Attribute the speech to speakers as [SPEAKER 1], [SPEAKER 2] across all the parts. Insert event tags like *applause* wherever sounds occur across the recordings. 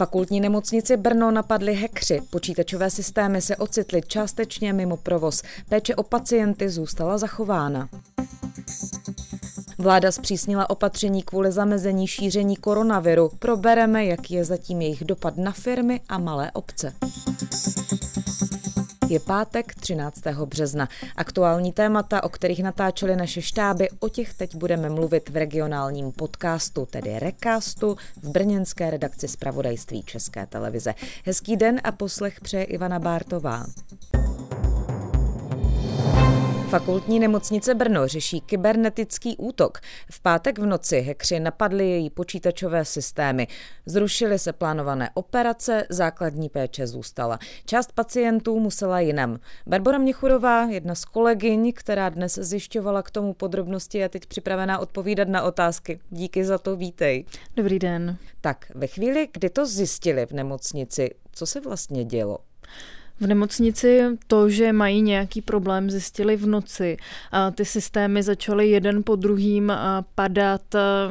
[SPEAKER 1] Fakultní nemocnici Brno napadly hekři. Počítačové systémy se ocitly částečně mimo provoz. Péče o pacienty zůstala zachována. Vláda zpřísnila opatření kvůli zamezení šíření koronaviru. Probereme, jaký je zatím jejich dopad na firmy a malé obce. Je pátek 13. března. Aktuální témata, o kterých natáčely naše štáby, o těch teď budeme mluvit v regionálním podcastu, tedy Recastu, v brněnské redakci zpravodajství České televize. Hezký den a poslech přeje Ivana Bártová. Fakultní nemocnice Brno řeší kybernetický útok. V pátek v noci hekři napadli její počítačové systémy. Zrušily se plánované operace, základní péče zůstala. Část pacientů musela jinam. Barbara Měchurová, jedna z kolegyň, která dnes zjišťovala k tomu podrobnosti, je teď připravená odpovídat na otázky. Díky za to, vítej.
[SPEAKER 2] Dobrý den.
[SPEAKER 1] Tak, ve chvíli, kdy to zjistili v nemocnici, co se vlastně dělo?
[SPEAKER 2] V nemocnici to, že mají nějaký problém, zjistili v noci. A ty systémy začaly jeden po druhým padat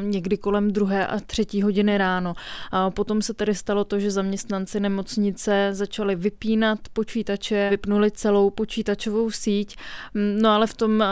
[SPEAKER 2] někdy kolem druhé a třetí hodiny ráno. A potom se tedy stalo to, že zaměstnanci nemocnice začali vypínat počítače, vypnuli celou počítačovou síť. No ale v, tom,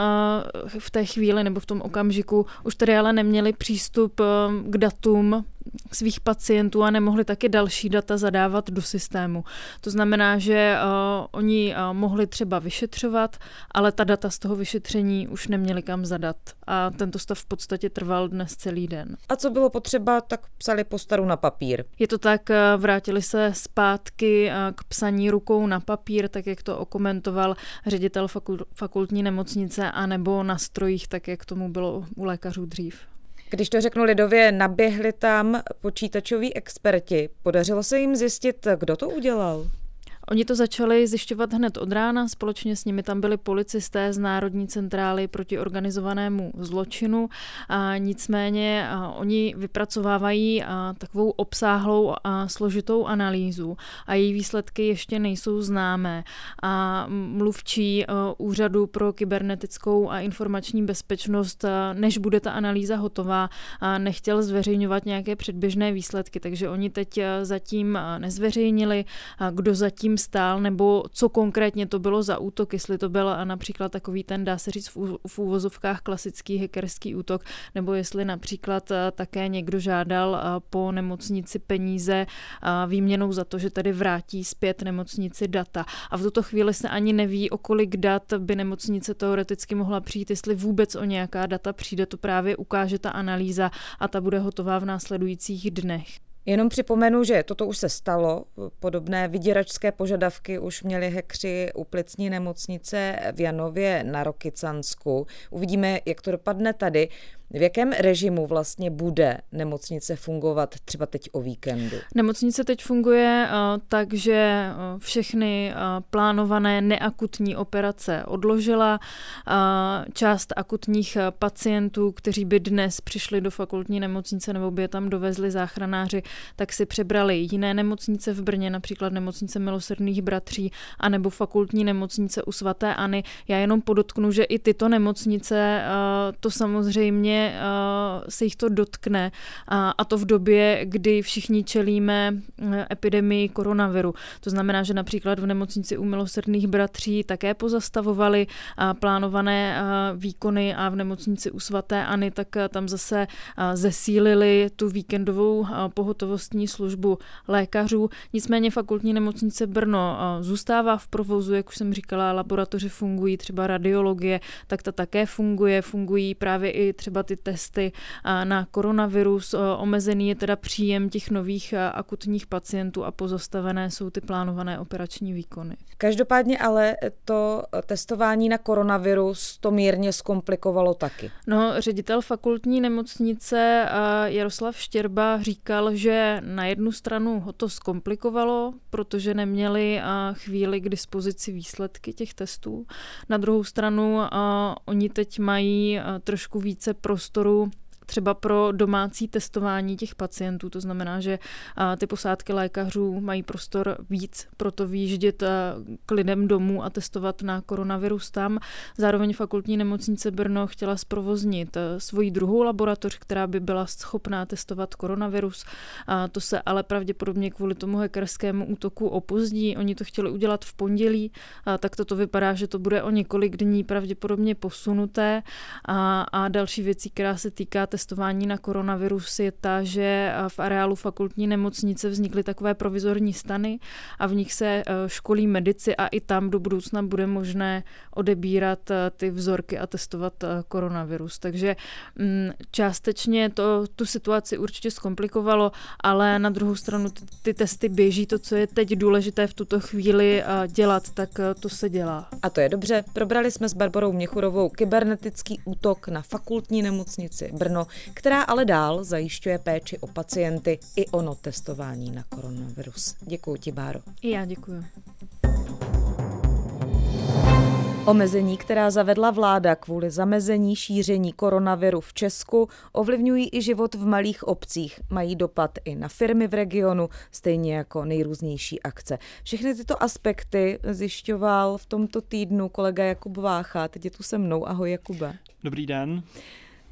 [SPEAKER 2] v té chvíli nebo v tom okamžiku už tedy ale neměli přístup k datům svých pacientů a nemohli taky další data zadávat do systému. To znamená, že uh, oni uh, mohli třeba vyšetřovat, ale ta data z toho vyšetření už neměli kam zadat. A tento stav v podstatě trval dnes celý den.
[SPEAKER 1] A co bylo potřeba, tak psali postaru na papír.
[SPEAKER 2] Je to tak, uh, vrátili se zpátky uh, k psaní rukou na papír, tak jak to okomentoval ředitel fakultní nemocnice, anebo na strojích, tak jak tomu bylo u lékařů dřív.
[SPEAKER 1] Když to řeknu lidově, naběhli tam počítačoví experti. Podařilo se jim zjistit, kdo to udělal?
[SPEAKER 2] Oni to začali zjišťovat hned od rána, společně s nimi tam byli policisté z Národní centrály proti organizovanému zločinu. A nicméně a oni vypracovávají a takovou obsáhlou a složitou analýzu a její výsledky ještě nejsou známé. A mluvčí Úřadu pro kybernetickou a informační bezpečnost, než bude ta analýza hotová, nechtěl zveřejňovat nějaké předběžné výsledky, takže oni teď zatím nezveřejnili, kdo zatím stál, nebo co konkrétně to bylo za útok, jestli to byl například takový ten, dá se říct, v úvozovkách klasický hackerský útok, nebo jestli například eh, také někdo žádal eh, po nemocnici peníze eh, výměnou za to, že tady vrátí zpět nemocnici data. A v tuto chvíli se ani neví, o kolik dat by nemocnice teoreticky mohla přijít, jestli vůbec o nějaká data přijde, to právě ukáže ta analýza a ta bude hotová v následujících dnech.
[SPEAKER 1] Jenom připomenu, že toto už se stalo. Podobné vyděračské požadavky už měli hekři u plicní nemocnice v Janově na Rokycansku. Uvidíme, jak to dopadne tady. V jakém režimu vlastně bude nemocnice fungovat třeba teď o víkendu?
[SPEAKER 2] Nemocnice teď funguje uh, tak, že uh, všechny uh, plánované neakutní operace odložila. Část akutních pacientů, kteří by dnes přišli do fakultní nemocnice nebo by je tam dovezli záchranáři, tak si přebrali jiné nemocnice v Brně, například nemocnice milosrdných bratří, anebo fakultní nemocnice u svatéAny. Já jenom podotknu, že i tyto nemocnice to samozřejmě uh, se jich to dotkne a, a to v době, kdy všichni čelíme eh, epidemii koronaviru. To znamená, že například v nemocnici u milosrdných bratří také pozastavovali uh, plánované uh, výkony a v nemocnici u svaté Ani tak uh, tam zase uh, zesílili tu víkendovou uh, pohotovostní službu lékařů. Nicméně fakultní nemocnice Brno uh, zůstává v provozu, jak už jsem říkala, laboratoře fungují, třeba radiologie, tak ta také funguje, fungují právě i třeba ty testy na koronavirus. Omezený je teda příjem těch nových akutních pacientů a pozastavené jsou ty plánované operační výkony.
[SPEAKER 1] Každopádně ale to testování na koronavirus to mírně zkomplikovalo taky.
[SPEAKER 2] No, ředitel fakultní nemocnice Jaroslav Štěrba říkal, že na jednu stranu ho to zkomplikovalo, protože neměli chvíli k dispozici výsledky těch testů. Na druhou stranu oni teď mají trošku více prostoru třeba pro domácí testování těch pacientů. To znamená, že ty posádky lékařů mají prostor víc pro to výjíždět k lidem domů a testovat na koronavirus tam. Zároveň fakultní nemocnice Brno chtěla zprovoznit svoji druhou laboratoř, která by byla schopná testovat koronavirus. A to se ale pravděpodobně kvůli tomu hackerskému útoku opozdí. Oni to chtěli udělat v pondělí, a tak toto vypadá, že to bude o několik dní pravděpodobně posunuté. A, a další věcí, která se týká na koronavirus, je ta, že v areálu fakultní nemocnice vznikly takové provizorní stany a v nich se e, školí medici a i tam do budoucna bude možné odebírat e, ty vzorky a testovat koronavirus. Takže mm, částečně to tu situaci určitě zkomplikovalo, ale na druhou stranu ty, ty testy běží. To, co je teď důležité v tuto chvíli dělat, tak to se dělá.
[SPEAKER 1] A to je dobře. Probrali jsme s Barbarou Měchurovou kybernetický útok na fakultní nemocnici Brno, která ale dál zajišťuje péči o pacienty i ono testování na koronavirus. Děkuji ti, Báro.
[SPEAKER 2] I já děkuji.
[SPEAKER 1] Omezení, která zavedla vláda kvůli zamezení šíření koronaviru v Česku, ovlivňují i život v malých obcích. Mají dopad i na firmy v regionu, stejně jako nejrůznější akce. Všechny tyto aspekty zjišťoval v tomto týdnu kolega Jakub Vácha. Teď je tu se mnou. Ahoj Jakube.
[SPEAKER 3] Dobrý den.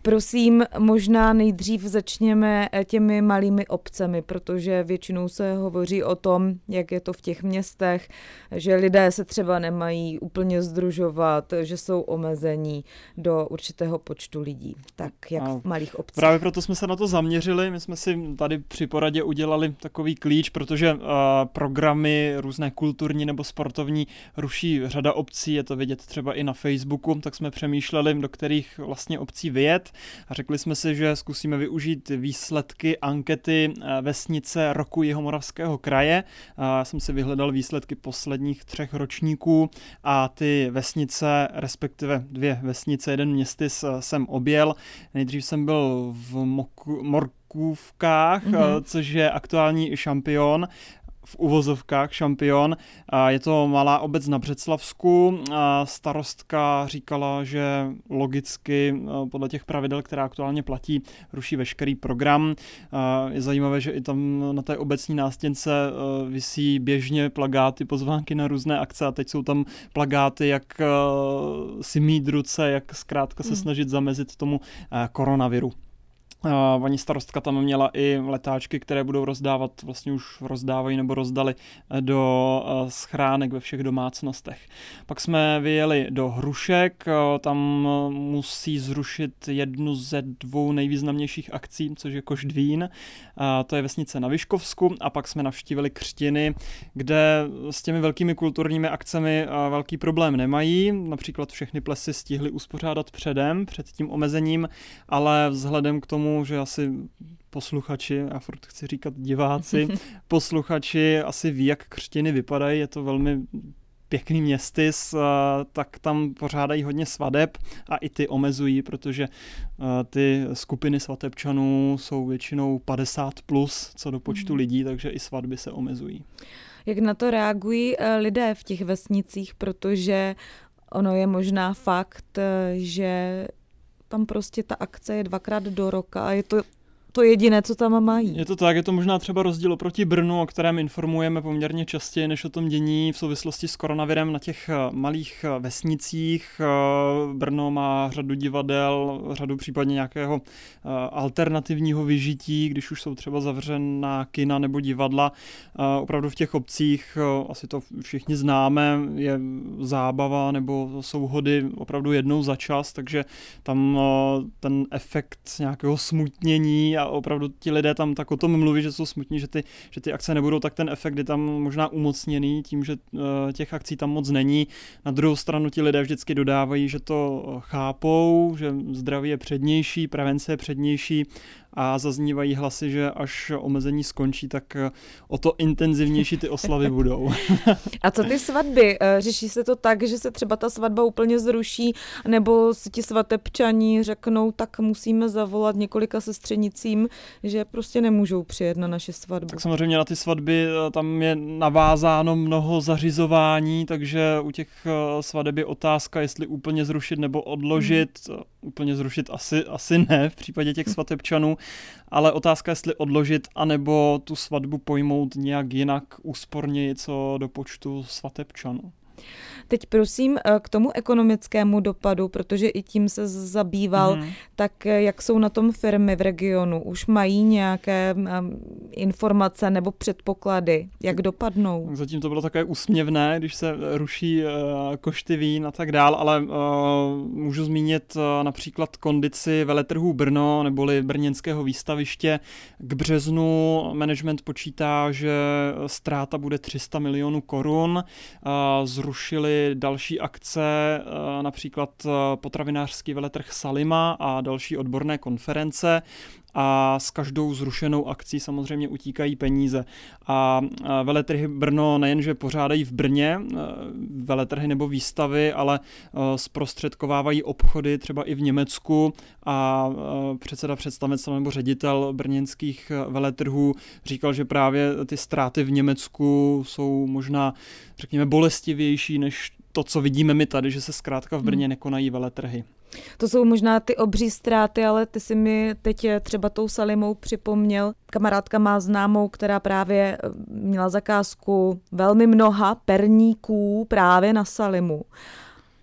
[SPEAKER 1] Prosím, možná nejdřív začněme eh, těmi malými obcemi, protože většinou se hovoří o tom, jak je to v těch městech, že lidé se třeba nemají úplně združovat, že jsou omezení do určitého počtu lidí, tak jak v malých obcích.
[SPEAKER 3] Právě proto jsme se na to zaměřili, my jsme si tady při poradě udělali takový klíč, protože uh, programy různé kulturní nebo sportovní ruší řada obcí, je to vidět třeba i na Facebooku, tak jsme přemýšleli, do kterých vlastně obcí vyjet a řekli jsme si, že zkusíme využít výsledky ankety eh, vesnice roku Jihomoravského kraje. Já jsem si vyhledal výsledky posledních třech ročníků a ty vesnice, respektive dvě vesnice, jeden městys jsem objel. Nejdřív jsem byl v Moku, Morkůvkách, mm-hmm. což je aktuální šampion v uvozovkách šampion. Je to malá obec na Břeclavsku. Starostka říkala, že logicky podle těch pravidel, která aktuálně platí, ruší veškerý program. Je zajímavé, že i tam na té obecní nástěnce visí běžně plagáty, pozvánky na různé akce a teď jsou tam plagáty, jak si mít ruce, jak zkrátka se hmm. snažit zamezit tomu koronaviru. Uh, paní starostka tam měla i letáčky, které budou rozdávat, vlastně už rozdávají nebo rozdali eh, do uh, schránek ve všech domácnostech. Pak jsme vyjeli do Hrušek, uh, tam musí zrušit jednu ze dvou nejvýznamnějších akcí, což je Koždvín, to je vesnice na Vyškovsku a pak jsme navštívili Křtiny, kde s těmi velkými kulturními akcemi velký problém nemají, například všechny plesy stihly uspořádat předem, před tím omezením, ale vzhledem k tomu, že asi posluchači, já furt chci říkat diváci, *laughs* posluchači asi ví, jak křtiny vypadají, je to velmi pěkný městys, tak tam pořádají hodně svadeb a i ty omezují, protože ty skupiny svatebčanů jsou většinou 50 plus co do počtu mm. lidí, takže i svatby se omezují.
[SPEAKER 1] Jak na to reagují e, lidé v těch vesnicích, protože ono je možná fakt, e, že tam prostě ta akce je dvakrát do roka a je to to jediné, co tam mají.
[SPEAKER 3] Je to tak, je to možná třeba rozdíl oproti Brnu, o kterém informujeme poměrně častěji, než o tom dění v souvislosti s koronavirem na těch eh, malých eh, vesnicích. Eh, Brno má řadu divadel, řadu případně nějakého alternativního vyžití, když už jsou třeba zavřená kina nebo divadla. Opravdu v těch obcích, asi to všichni známe, je zábava nebo souhody opravdu jednou za čas, takže tam ten efekt nějakého smutnění a opravdu ti lidé tam tak o tom mluví, že jsou smutní, že ty, že ty akce nebudou, tak ten efekt je tam možná umocněný tím, že uh, těch akcí tam moc není. Na druhou stranu ti lidé vždycky dodávají, že to chápou, že zdraví je přednější, prevence je přednější a zaznívají hlasy, že až omezení skončí, tak eh, o to intenzivnější ty oslavy *laughs* budou.
[SPEAKER 1] a co ty svatby? Eh, řeší se to tak, že se třeba ta svatba úplně zruší, nebo si ti svatebčaní řeknou, tak musíme zavolat několika sestřenicím, že prostě nemůžou přijet na naše svatbu.
[SPEAKER 3] Tak samozřejmě na ty svatby eh, tam je navázáno mnoho zařizování, takže u těch svateb je otázka, jestli úplně zrušit nebo odložit. Hmm úplně zrušit asi, asi ne v případě těch *laughs* svatebčanů, ale otázka, jestli odložit, anebo tu svatbu pojmout nějak jinak úsporně co do počtu svatebčanů.
[SPEAKER 1] Teď prosím eh, k tomu ekonomickému dopadu, protože i tím se zabýval, mm. tak eh, jak jsou na tom firmy v regionu? Už mají nějaké um, informace nebo předpoklady, jak dopadnou?
[SPEAKER 3] Zatím to bylo také úsměvné, když se ruší košty vín a tak dál, ale můžu zmínit například kondici veletrhů Brno neboli brněnského výstaviště. K březnu management počítá, že ztráta bude 300 milionů korun. Uh, zrušili další akce, eh, například eh, potravinářský veletrh Salima a další odborné konference a s každou zrušenou akcí samozřejmě utíkají peníze. A veletrhy Brno nejenže pořádají v Brně e, veletrhy nebo výstavy, ale e, zprostředkovávají obchody třeba i v Německu a e, předseda představenstva nebo ředitel brněnských veletrhů říkal, že právě ty ztráty v Německu jsou možná, řekněme, bolestivější než to, co vidíme my tady, že se zkrátka v Brně hmm. nekonají veletrhy.
[SPEAKER 1] To jsou možná ty obří ztráty, ale ty si mi teď třeba tou Salimou připomněl. Kamarádka má známou, která právě eh, měla zakázku velmi mnoha perníků právě na Salimu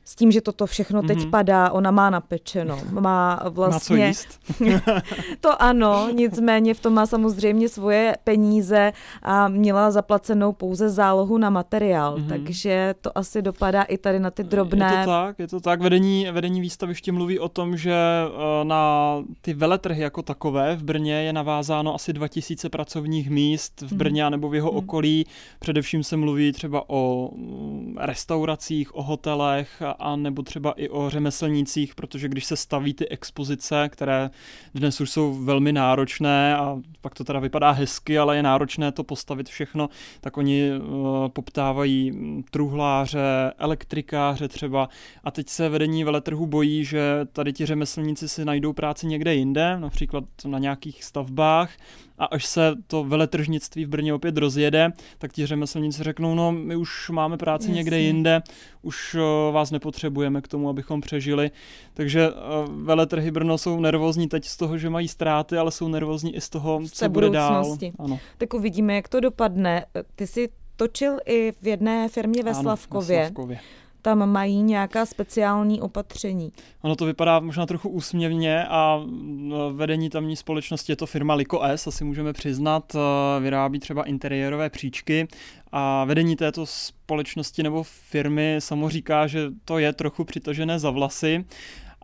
[SPEAKER 1] s tím, že toto všechno teď mm-hmm. padá, ona má napečeno, má vlastně...
[SPEAKER 3] Na co jíst? *laughs*
[SPEAKER 1] to ano, nicméně v tom má samozřejmě svoje peníze a měla zaplacenou pouze zálohu na materiál, mm-hmm. takže to asi dopadá i tady na ty drobné...
[SPEAKER 3] Je to tak, je to tak. Vedení, vedení výstaviště mluví o tom, že eh, na ty veletrhy jako takové v Brně je navázáno asi 2000 pracovních míst v mhm. Brně mm. nebo v jeho mm. okolí. Především se mluví třeba o mm, restauracích, o hotelech a nebo třeba i o řemeslnících, protože když se staví ty expozice, které dnes už jsou velmi náročné a pak to teda vypadá hezky, ale je náročné to postavit všechno, tak oni uh, poptávají truhláře, elektrikáře třeba. A teď se vedení veletrhu bojí, že tady ti řemeslníci si najdou práci někde jinde, například na nějakých stavbách a až se to veletržnictví v Brně opět rozjede, tak ti řemeslníci řeknou, no my už máme práci Jasně. někde jinde, už uh, vás nepotřebujeme k tomu, abychom přežili. Takže uh, veletrhy Brno jsou nervózní teď z toho, že mají ztráty, ale jsou nervózní i z toho, co bude dál.
[SPEAKER 1] Ano. Tak uvidíme, jak to dopadne. Ty jsi točil i v jedné firmě ve ano, Slavkově. Ve Slavkově tam mají nějaká speciální opatření.
[SPEAKER 3] Ono to vypadá možná trochu úsměvně a no, vedení tamní společnosti je to firma Liko S, asi můžeme přiznat, eh, vyrábí třeba interiérové příčky a vedení této společnosti nebo firmy samo říká, že to je trochu přitažené za vlasy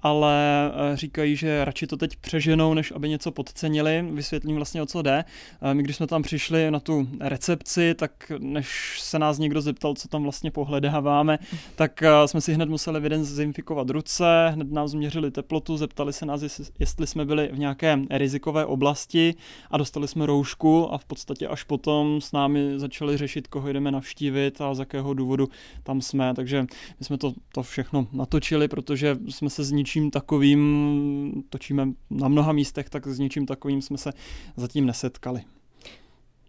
[SPEAKER 3] ale eh, říkají, že radši to teď přeženou, než aby něco podcenili. Vysvětlím vlastně, o co jde. Eh, my, když jsme tam přišli na tu recepci, tak než se nás někdo zeptal, co tam vlastně pohledáváme, tak eh, jsme si hned museli vydezinfikovat ruce, hned nás změřili teplotu, zeptali se nás, jestli jsme byli v nějaké rizikové oblasti a dostali jsme roušku a v podstatě až potom s námi začali řešit, koho jdeme navštívit a z jakého důvodu tam jsme. Takže my jsme to, to všechno natočili, protože jsme se z něčím takovým, točíme na mnoha místech, tak s něčím takovým jsme se zatím nesetkali.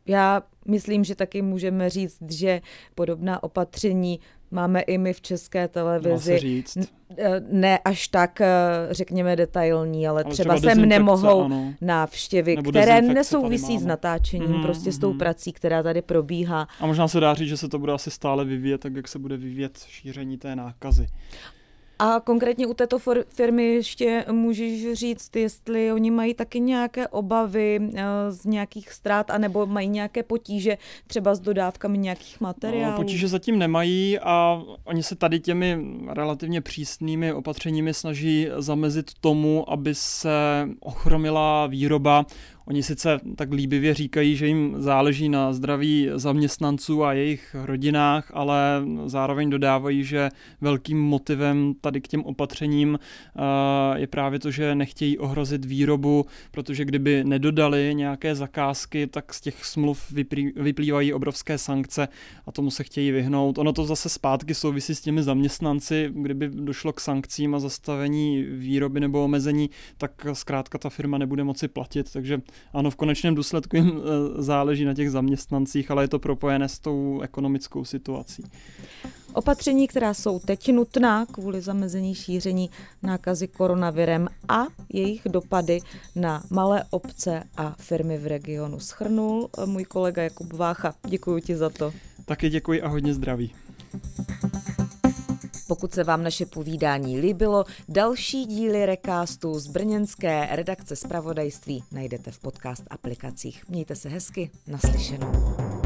[SPEAKER 1] Já myslím, že taky můžeme říct, že podobná opatření máme i my v české televizi.
[SPEAKER 3] říct.
[SPEAKER 1] Eh, ne až tak, eh, řekněme, detailní, ale, ale třeba, třeba sem nemohou ano. návštěvy, Nebo které nesouvisí s natáčením, mm, prostě s tou mhm. prací, která tady probíhá.
[SPEAKER 3] A možná se dá říct, že se to bude asi stále vyvíjet, tak jak se bude vyvíjet šíření té nákazy.
[SPEAKER 1] A konkrétně u této firmy ještě můžeš říct, jestli oni mají taky nějaké obavy eh, z nějakých ztrát, anebo mají nějaké potíže třeba s dodávkami nějakých materiálů?
[SPEAKER 3] No, potíže zatím nemají a oni se tady těmi relativně přísnými opatřeními snaží zamezit tomu, aby se ochromila výroba. Oni sice tak líbivě říkají, že jim záleží na zdraví zaměstnanců a jejich rodinách, ale zároveň dodávají, že velkým motivem tady k těm opatřením eh, je právě to, že nechtějí ohrozit výrobu, protože kdyby nedodali nějaké zakázky, tak z těch smluv vyplývají obrovské sankce a tomu se chtějí vyhnout. Ono to zase zpátky souvisí s těmi zaměstnanci, kdyby došlo k sankcím a zastavení výroby nebo omezení, tak zkrátka ta firma nebude moci platit, takže ano, v konečném důsledku jim eh, záleží na těch zaměstnancích, ale je to propojené s tou ekonomickou situací.
[SPEAKER 1] Opatření, která jsou teď nutná kvůli zamezení šíření nákazy koronavirem a jejich dopady na malé obce a firmy v regionu schrnul můj kolega Jakub Vácha. Děkuji ti za to.
[SPEAKER 3] Taky děkuji a hodně zdraví.
[SPEAKER 1] Pokud se vám naše povídání líbilo, další díly recastu z brněnské redakce zpravodajství najdete v podcast aplikacích. Mějte se hezky, naslyšenou.